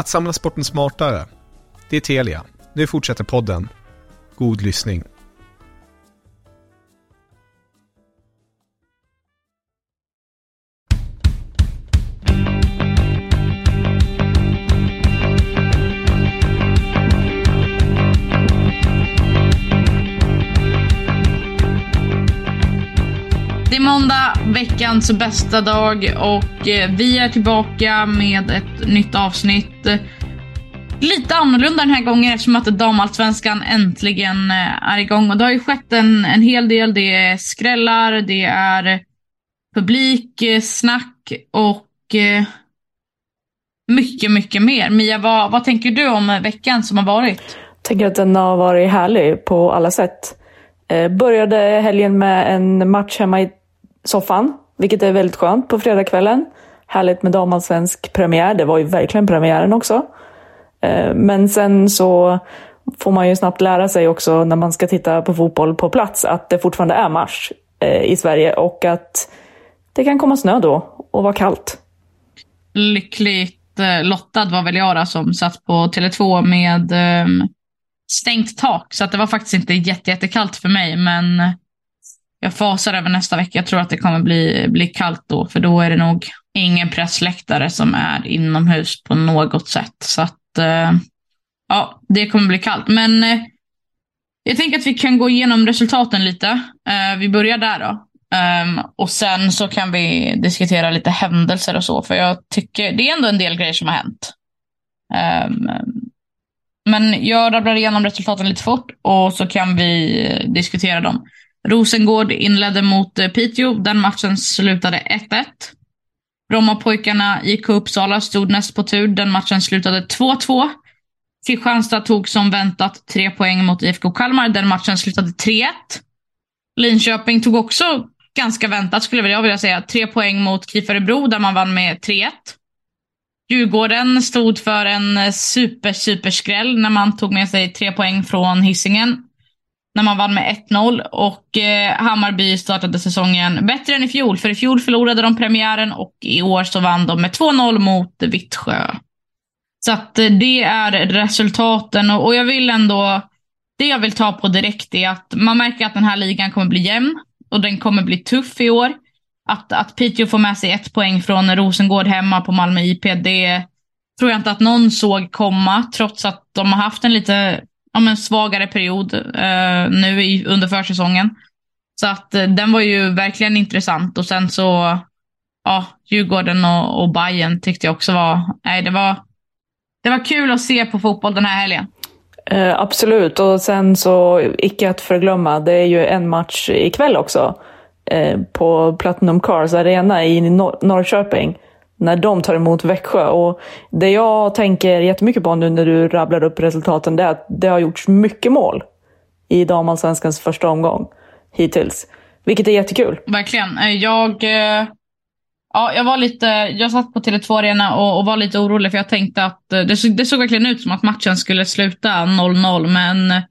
Att samla sporten smartare. Det är Telia. Nu fortsätter podden. God lyssning. Det är måndag, veckans bästa dag och eh, vi är tillbaka med ett nytt avsnitt. Lite annorlunda den här gången eftersom att damallsvenskan äntligen eh, är igång och det har ju skett en, en hel del. Det är skrällar, det är publik, eh, snack och mycket, mycket mer. Mia, vad, vad tänker du om veckan som har varit? Jag tänker att den har varit härlig på alla sätt. Eh, började helgen med en match hemma i soffan, vilket är väldigt skönt på fredagskvällen. Härligt med damallsvensk premiär, det var ju verkligen premiären också. Eh, men sen så får man ju snabbt lära sig också när man ska titta på fotboll på plats att det fortfarande är mars eh, i Sverige och att det kan komma snö då och vara kallt. Lyckligt eh, lottad var väl jag då, som satt på Tele2 med ehm, stängt tak. Så att det var faktiskt inte jätte, för mig. Men jag fasar över nästa vecka. Jag tror att det kommer bli, bli kallt då. För då är det nog ingen pressläktare som är inomhus på något sätt. Så att eh, ja, det kommer bli kallt. Men eh, jag tänker att vi kan gå igenom resultaten lite. Eh, vi börjar där då. Um, och sen så kan vi diskutera lite händelser och så. För jag tycker det är ändå en del grejer som har hänt. Um, men jag rabblar igenom resultaten lite fort och så kan vi diskutera dem. Rosengård inledde mot eh, Piteå. Den matchen slutade 1-1. Brommapojkarna IK Uppsala stod näst på tur. Den matchen slutade 2-2. Kristianstad tog som väntat tre poäng mot IFK Kalmar. Den matchen slutade 3-1. Linköping tog också ganska väntat skulle jag vilja säga. Tre poäng mot KIF Örebro där man vann med 3-1. Djurgården stod för en eh, super, super skräll när man tog med sig tre poäng från Hisingen. När man vann med 1-0 och eh, Hammarby startade säsongen bättre än i fjol. För i fjol förlorade de premiären och i år så vann de med 2-0 mot Vittsjö. Så att eh, det är resultaten och, och jag vill ändå, det jag vill ta på direkt är att man märker att den här ligan kommer bli jämn och den kommer bli tuff i år. Att, att Piteå får med sig ett poäng från Rosengård hemma på Malmö IP, det tror jag inte att någon såg komma, trots att de har haft en lite ja, men svagare period eh, nu i, under försäsongen. Så att eh, den var ju verkligen intressant och sen så, ja, Djurgården och, och Bayern tyckte jag också var, nej det var, det var kul att se på fotboll den här helgen. Eh, absolut, och sen så icke att förglömma, det är ju en match ikväll också eh, på Platinum Cars Arena i Nor Norrköping när de tar emot Växjö. Och det jag tänker jättemycket på nu när du rabblar upp resultaten det är att det har gjorts mycket mål i damallsvenskans första omgång hittills. Vilket är jättekul. Verkligen. Eh, jag, eh, ja, jag var lite, jag satt på Tele2 Arena och, och, var lite orolig för jag tänkte att eh, det, såg, det såg verkligen ut som att matchen skulle sluta 0-0 men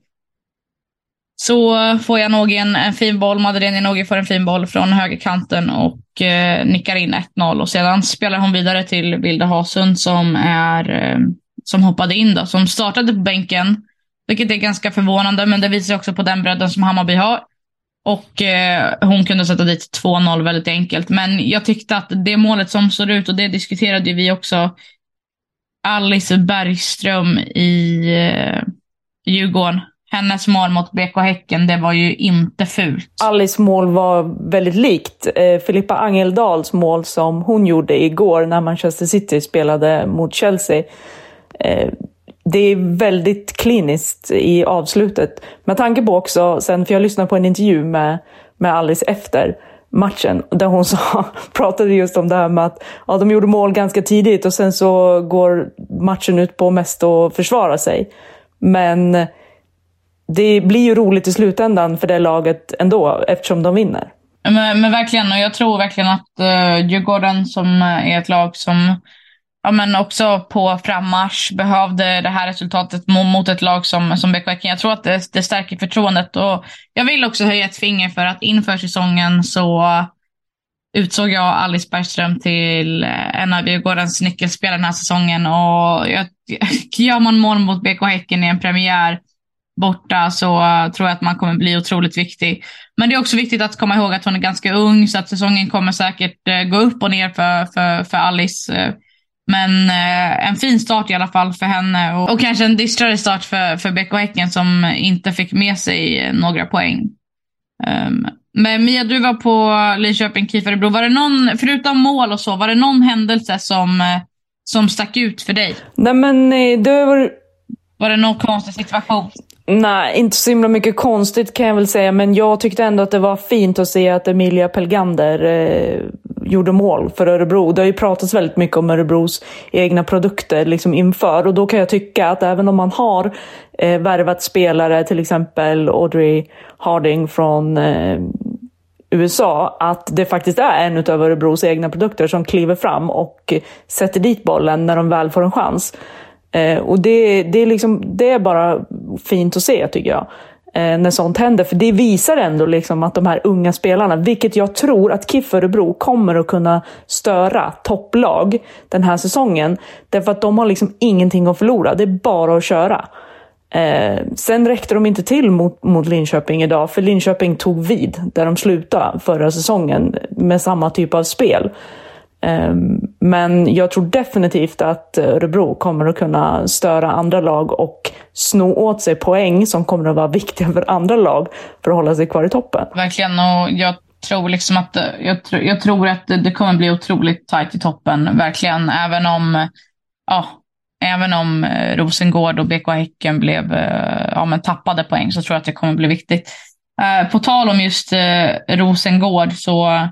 så får jag nog en, en fin boll. Madeleine Nogi får en fin boll från högerkanten och eh, nickar in 1-0. Och sedan spelar hon vidare till Vilda Hasund som, är, eh, som hoppade in då, som startade på bänken. Vilket är ganska förvånande, men det visar också på den bredden som Hammarby har. Och eh, hon kunde sätta dit 2-0 väldigt enkelt. Men jag tyckte att det målet som såg ut, och det diskuterade vi också, Alice Bergström i eh, Djurgården hennes mål mot BK Häcken, det var ju inte fult. Alice mål var väldigt likt eh, Filippa Angeldals mål som hon gjorde igår när Manchester City spelade mot Chelsea. Eh, det är väldigt kliniskt i avslutet. Med tanke på också, sen, för jag lyssnade på en intervju med, med Alice efter matchen där hon sa, pratade just om det här med att ja, de gjorde mål ganska tidigt och sen så går matchen ut på mest att försvara sig. Men det blir ju roligt i slutändan för det laget ändå eftersom de vinner. Men, men verkligen, och jag tror verkligen att uh, Djurgården som eh, är ett lag som ja, men också på frammarsch behövde det här resultatet mot ett lag som, som BK Häcken. Jag tror att det, det stärker förtroendet. Och jag vill också höja ett finger för att inför säsongen så utsåg jag Alice Bergström till eh, en av Djurgårdens nyckelspelare den här säsongen. Och jag, gör man mål mot BK Häcken i en premiär borta så tror jag att man kommer bli otroligt viktig. Men det är också viktigt att komma ihåg att hon är ganska ung så att säsongen kommer säkert eh, gå upp och ner för, för, för Alice. Men eh, en fin start i alla fall för henne och, och kanske en dystrare start för, för BK Häcken som inte fick med sig några poäng. Um, men Mia, du var på Linköping KIF Örebro. Var det någon, förutom mål och så, var det någon händelse som, eh, som stack ut för dig? Nej men eh, det var... Var det någon konstig situation? Nej, inte så himla mycket konstigt kan jag väl säga, men jag tyckte ändå att det var fint att se att Emilia Pelgander eh, gjorde mål för Örebro. Det har ju pratats väldigt mycket om Örebros egna produkter liksom inför och då kan jag tycka att även om man har eh, värvat spelare, till exempel Audrey Harding från eh, USA, att det faktiskt är en av Örebros egna produkter som kliver fram och sätter dit bollen när de väl får en chans. Eh, och det, det, är liksom, det är bara fint att se tycker jag. Eh, när sånt händer. För det visar ändå liksom att de här unga spelarna, vilket jag tror att KIF Örebro kommer att kunna störa topplag den här säsongen. Därför att de har liksom ingenting att förlora. Det är bara att köra. Eh, sen räckte de inte till mot, mot Linköping idag, för Linköping tog vid där de slutade förra säsongen med samma typ av spel. Ehm, men jag tror definitivt att Örebro kommer att kunna störa andra lag och sno åt sig poäng som kommer att vara viktiga för andra lag för att hålla sig kvar i toppen. Verkligen, och jag tror liksom att, jag, jag tror att det kommer bli otroligt tajt i toppen, verkligen. Även om, ja, även om eh, Rosengård och BK Häcken blev, eh, ja, men tappade poäng så tror jag att det kommer bli viktigt. Eh, på tal om just Rosengård så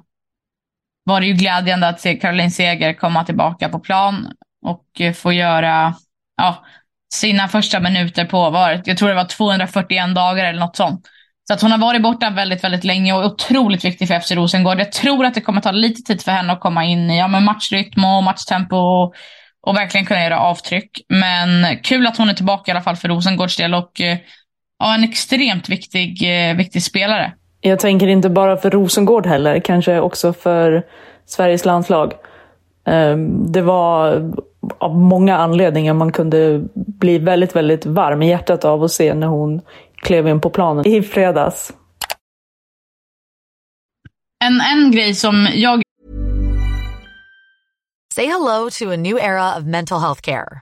var det ju glädjande att se Caroline Seger komma tillbaka på plan och eh, få göra ja, sina första minuter på, var, jag tror det var 241 dagar eller något sånt. Så att hon har varit borta väldigt, väldigt länge och är otroligt viktig för FC Rosengård. Jag tror att det kommer ta lite tid för henne att komma in i ja, men matchrytm och matchtempo och, och verkligen kunna göra avtryck. Men kul att hon är tillbaka i alla fall för Rosengårds del och eh, ja, en extremt viktig, eh, viktig spelare. Jag tänker inte bara för Rosengård heller, kanske också för Sveriges landslag. Ehm, det var av många anledningar man kunde bli väldigt, väldigt varm i hjärtat av att se när hon klev in på planen i fredags. En, en grej som jag... Say hello to a new era of mental health care.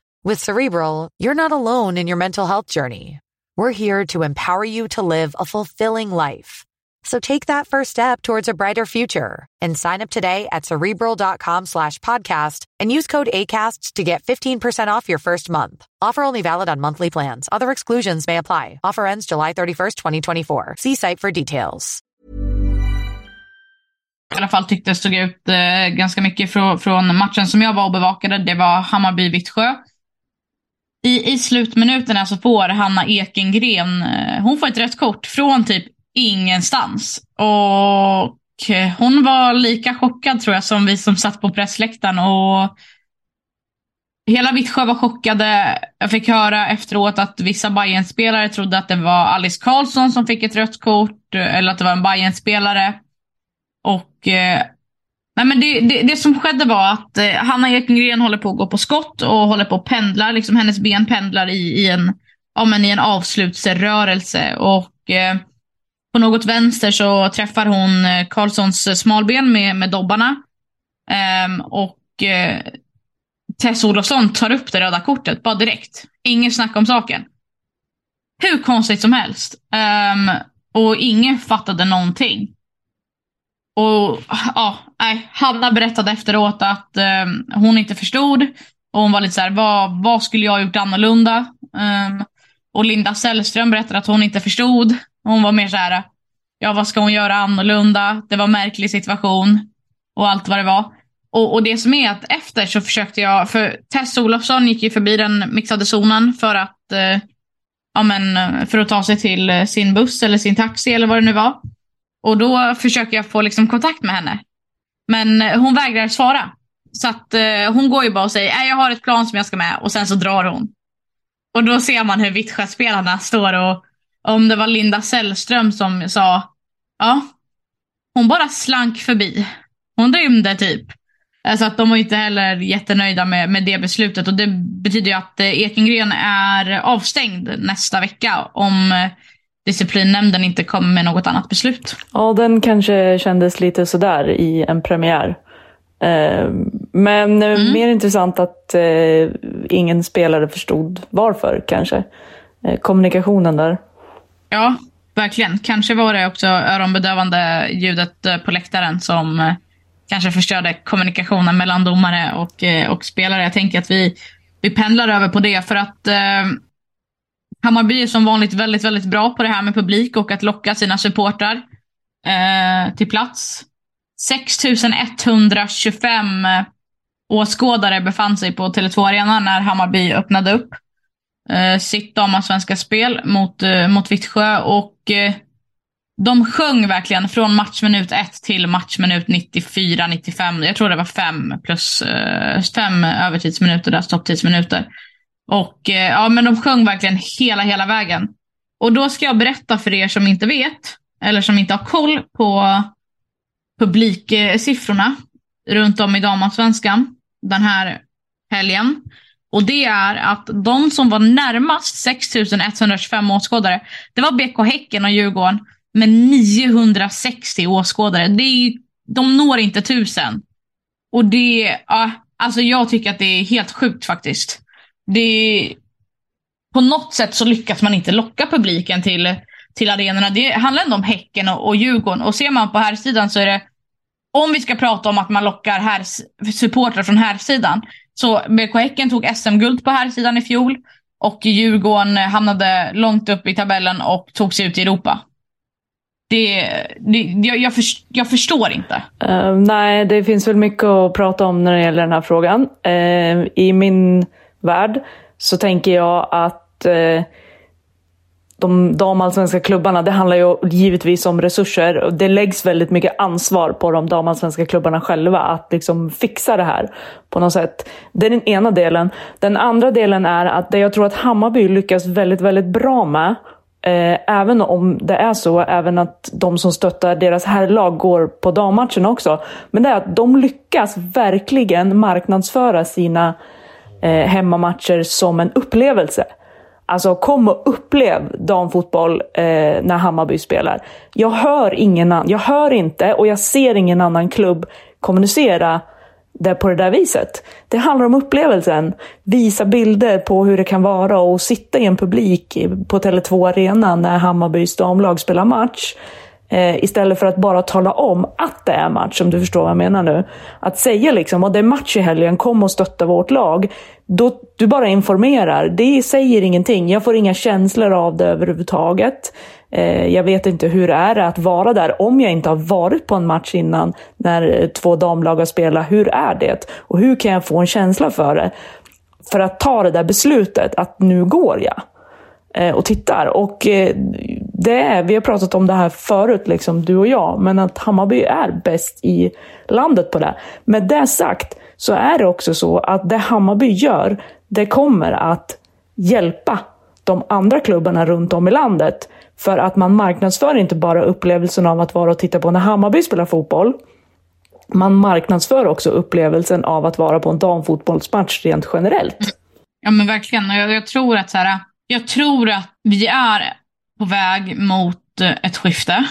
With Cerebral, you're not alone in your mental health journey. We're here to empower you to live a fulfilling life. So take that first step towards a brighter future and sign up today at cerebral.com slash podcast and use code ACasts to get 15% off your first month. Offer only valid on monthly plans. Other exclusions may apply. Offer ends July 31st, 2024. See site for details. I alla fall tyckte stod ut eh, ganska mycket från, från matchen som jag var och bevakade. Det var Hammarby-Vittsjö. I, I slutminuterna så får Hanna Ekengren, eh, hon får ett rött kort från typ ingenstans. Och hon var lika chockad tror jag som vi som satt på pressläktaren. Och hela Vittsjö var chockade. Jag fick höra efteråt att vissa bayern spelare trodde att det var Alice Karlsson som fick ett rött kort, eh, eller att det var en bayern spelare Och eh, nej men det, det, det, som skedde var att eh, Hanna Ekengren håller på att gå på skott och håller på att pendla. Liksom hennes ben pendlar i, i, en, ja, men i en avslutsrörelse. Och eh, på något vänster så träffar hon eh, Karlssons eh, smalben med, med dobbarna. Ehm, och eh, Tess Olofsson tar upp det röda kortet bara direkt. Ingen snack om saken. Hur konstigt som helst. Um, och ingen fattade någonting. Och ja, nej, Hanna berättade efteråt att um, hon inte förstod. Och hon var lite så här, vad, vad skulle jag ha gjort annorlunda? Um, och Linda Sällström berättade att hon inte förstod. Hon var mer så här, ja vad ska hon göra annorlunda? Det var en märklig situation. Och allt vad det var. Och, och, det som är att efter så försökte jag, för Tess Olofsson gick ju förbi den mixade zonen för att, eh, ja men, för att ta sig till eh, sin buss eller sin taxi eller vad det nu var. Och då försöker jag få liksom kontakt med henne. Men eh, hon vägrar svara. Så att eh, hon går ju bara och säger, jag har ett plan som jag ska med och sen så drar hon. Och då ser man hur Vittsjöspelarna står och om det var Linda Sällström som sa, ja, hon bara slank förbi. Hon rymde typ. Eh, så att de var inte heller jättenöjda med, med det beslutet. Och det betyder ju att eh, Ekengren är avstängd nästa vecka om disciplinnämnden inte kommer med något annat beslut. Ja, den kanske kändes lite sådär i en premiär. Men mm. mer intressant att ingen spelare förstod varför kanske. Kommunikationen där. Ja, verkligen. Kanske var det också öronbedövande ljudet på läktaren som kanske förstörde kommunikationen mellan domare och, eh, och spelare. Jag tänker att vi, vi pendlar över på det för att eh, Hammarby är som vanligt väldigt, väldigt bra på det här med publik och att locka sina supportrar eh, till plats. 6125 eh, åskådare befann sig på Tele2 Arena när Hammarby öppnade upp eh, sitt damallsvenska spel mot, eh, mot Vittsjö. Och eh, de sjöng verkligen från matchminut 1 till matchminut 94, 95. Jag tror det var fem plus eh, fem övertidsminuter, alltså där stopptidsminuter. Och eh, ja, men de sjöng verkligen hela, hela vägen. Och då ska jag berätta för er som inte vet, eller som inte har koll på publiksiffrorna runt om i damallsvenskan den här helgen. Och det är att de som var närmast 6125 åskådare, det var BK Häcken och Djurgården med 960 åskådare. Det är, de når inte tusen. Och det, ja, alltså jag tycker att det är helt sjukt faktiskt. Det, på något sätt så lyckas man inte locka publiken till, till arenorna. Det handlar ändå om Häcken och, och Djurgården. Och ser man på här sidan så är det, om vi ska prata om att man lockar här, supportrar från här sidan så BK Häcken tog SM-guld på här sidan i fjol och Djurgården hamnade långt upp i tabellen och tog sig ut i Europa det, det, jag, jag, för, jag förstår inte. Uh, nej, det finns väl mycket att prata om när det gäller den här frågan. Uh, I min värld så tänker jag att eh, de damallsvenska klubbarna, det handlar ju givetvis om resurser. och Det läggs väldigt mycket ansvar på de damallsvenska klubbarna själva att liksom fixa det här på något sätt. Det är den ena delen. Den andra delen är att det jag tror att Hammarby lyckas väldigt, väldigt bra med Eh, även om det är så, även att de som stöttar deras herrlag går på dammatchen också. Men det är att de lyckas verkligen marknadsföra sina eh, hemmamatcher som en upplevelse. Alltså kom och upplev damfotboll eh, när Hammarby spelar. Jag hör, ingen jag hör inte och jag ser ingen annan klubb kommunicera det på det där viset. Det handlar om upplevelsen. Visa bilder på hur det kan vara att sitta i en publik på Tele2 Arena när Hammarbys damlag spelar match. Eh, istället för att bara tala om att det är match, om du förstår vad jag menar nu. Att säga liksom att det är match i helgen, kom och stötta vårt lag. Då, du bara informerar. Det säger ingenting. Jag får inga känslor av det överhuvudtaget. Eh, jag vet inte hur det är att vara där om jag inte har varit på en match innan när eh, två damlag har spelat. Hur är det? Och hur kan jag få en känsla för det? För att ta det där beslutet att nu går jag eh, och tittar. Och eh, det är, vi har pratat om det här förut, liksom, du och jag, men att Hammarby är bäst i landet på det. Med det sagt så är det också så att det Hammarby gör, det kommer att hjälpa de andra klubbarna runt om i landet. För att man marknadsför inte bara upplevelsen av att vara och titta på när Hammarby spelar fotboll. Man marknadsför också upplevelsen av att vara på en damfotbollsmatch rent generellt. Ja men verkligen. Jag, jag tror att så här, jag tror att vi är på väg mot eh, ett skifte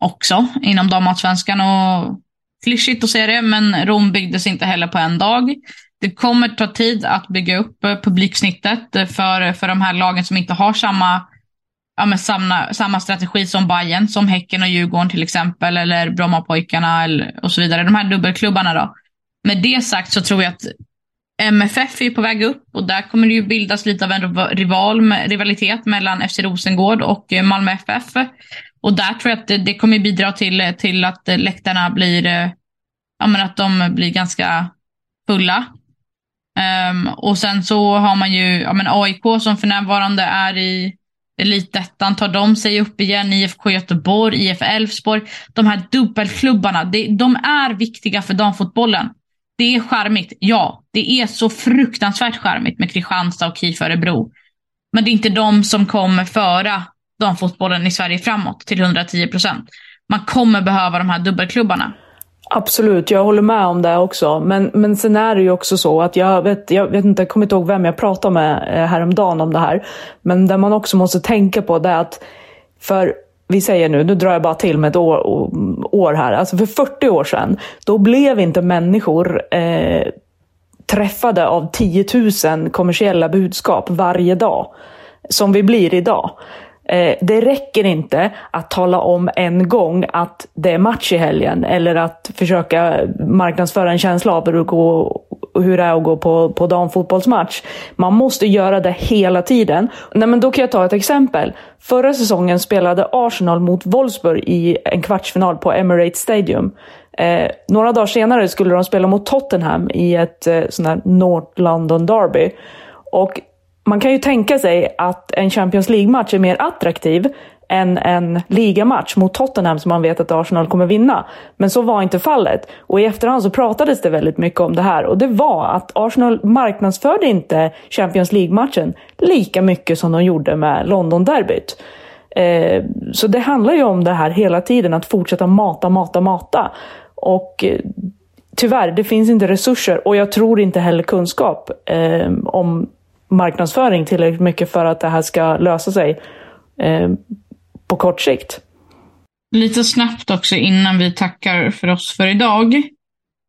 också inom damallsvenskan. Och klyschigt att säga det, men Rom byggdes inte heller på en dag. Det kommer ta tid att bygga upp eh, publiksnittet för, för de här lagen som inte har samma, ja, med samma, samma strategi som Bayern, som Häcken och Djurgården till exempel, eller Brommapojkarna och så vidare. De här dubbelklubbarna då. Med det sagt så tror jag att MFF är ju på väg upp och där kommer det ju bildas lite av en rival, rivalitet mellan FC Rosengård och eh, Malmö FF. Och där tror jag att det, det kommer bidra till, eh, till att eh, läktarna blir, ja men att de blir ganska fulla. Um, och sen så har man ju ja, men AIK som för närvarande är i elitettan. Tar de sig upp igen? IFK Göteborg, IF Elfsborg. De här dubbelklubbarna, det, de är viktiga för damfotbollen. Det är charmigt, ja. Det är så fruktansvärt charmigt med Kristianstad och KIF Örebro. Men det är inte de som kommer föra damfotbollen i Sverige framåt till 110 procent. Man kommer behöva de här dubbelklubbarna. Absolut, jag håller med om det också. Men, men sen är det ju också så att jag vet, jag vet inte, jag kommer inte ihåg vem jag pratade med eh, häromdagen om det här. Men det man också måste tänka på det är att, för vi säger nu, nu drar jag bara till med ett år, år här. Alltså för 40 år sedan, då blev inte människor eh, träffade av 10 000 kommersiella budskap varje dag. Som vi blir idag. Eh, det räcker inte att tala om en gång att det är match i helgen eller att försöka marknadsföra en känsla av hur det, går, hur det är att gå på, på damfotbollsmatch. Man måste göra det hela tiden. Nej, men då kan jag ta ett exempel. Förra säsongen spelade Arsenal mot Wolfsburg i en kvartsfinal på Emirates Stadium. Eh, några dagar senare skulle de spela mot Tottenham i ett eh, sånt här North London Derby. Och man kan ju tänka sig att en Champions League-match är mer attraktiv än en ligamatch mot Tottenham som man vet att Arsenal kommer vinna. Men så var inte fallet. Och i efterhand så pratades det väldigt mycket om det här. Och det var att Arsenal marknadsförde inte Champions League-matchen lika mycket som de gjorde med London-derbyt. Eh, så det handlar ju om det här hela tiden, att fortsätta mata, mata, mata. Och eh, tyvärr, det finns inte resurser och jag tror inte heller kunskap eh, om marknadsföring tillräckligt mycket för att det här ska lösa sig eh, på kort sikt. Lite snabbt också innan vi tackar för oss för idag.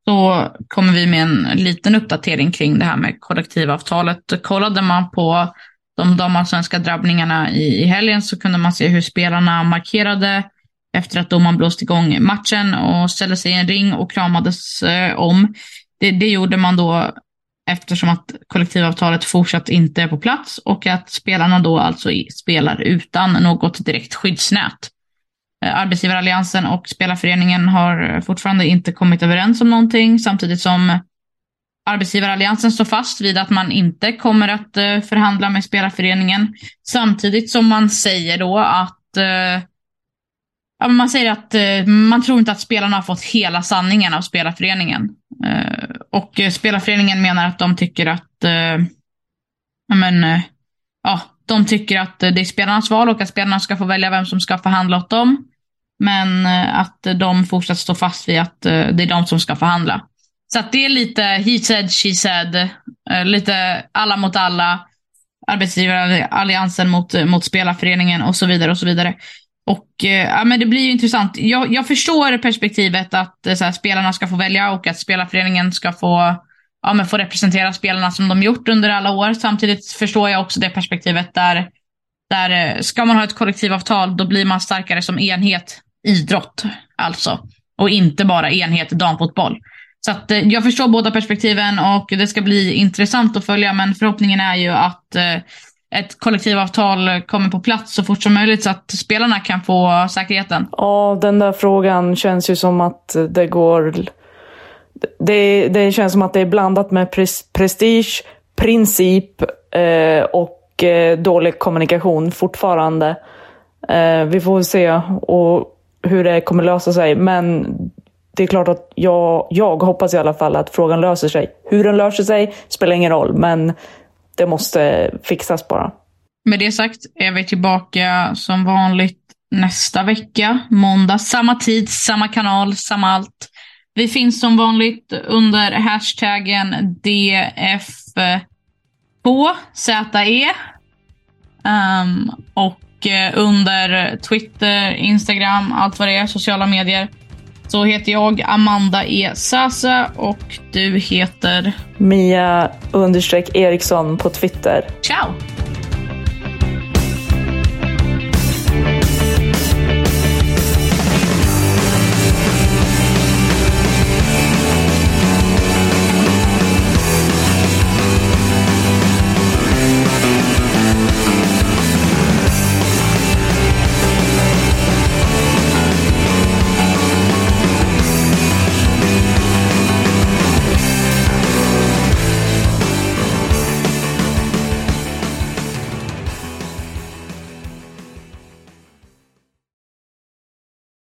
Så kommer vi med en liten uppdatering kring det här med kollektivavtalet. Kollade man på de damallsvenska drabbningarna i, i helgen så kunde man se hur spelarna markerade efter att domaren blåst igång matchen och ställde sig i en ring och kramades eh, om. Det, det gjorde man då eftersom att kollektivavtalet fortsatt inte är på plats och att spelarna då alltså spelar utan något direkt skyddsnät. Eh, arbetsgivaralliansen och spelarföreningen har fortfarande inte kommit överens om någonting samtidigt som Arbetsgivaralliansen står fast vid att man inte kommer att eh, förhandla med spelarföreningen. Samtidigt som man säger då att eh, ja, man säger att man tror inte att spelarna har fått hela sanningen av spelarföreningen. Och eh, spelarföreningen menar att de tycker att, eh, men, eh, ja, de tycker att eh, det är spelarnas val och att spelarna ska få välja vem som ska förhandla åt dem. Men eh, att de fortsatt står fast vid att eh, det är de som ska förhandla. Så att det är lite he said, she said, eh, lite alla mot alla, arbetsgivaralliansen mot, eh, mot spelarföreningen och så vidare och så vidare. Och eh, ja, men det blir ju intressant. Jag, jag förstår perspektivet att eh, så här, spelarna ska få välja och att spelarföreningen ska få, ja, men få representera spelarna som de gjort under alla år. Samtidigt förstår jag också det perspektivet där, där eh, ska man ha ett kollektivavtal då blir man starkare som enhet idrott alltså. Och inte bara enhet damfotboll. Så att, eh, jag förstår båda perspektiven och det ska bli intressant att följa men förhoppningen är ju att eh, ett kollektivavtal kommer på plats så fort som möjligt så att spelarna kan få säkerheten? Ja, den där frågan känns ju som att det går... Det, det känns som att det är blandat med prestige, princip eh, och eh, dålig kommunikation fortfarande. Eh, vi får väl se och hur det kommer lösa sig. Men det är klart att jag, jag hoppas i alla fall att frågan löser sig. Hur den löser sig spelar ingen roll, men det måste fixas bara. Med det sagt är vi tillbaka som vanligt nästa vecka. Måndag, samma tid, samma kanal, samma allt. Vi finns som vanligt under hashtaggen DF2ZE. Um, ehm, och eh, under Twitter, Instagram, allt vad det är, sociala medier. Så heter jag Amanda E. Sasa och du heter? Mia understreck Eriksson på Twitter. Ciao!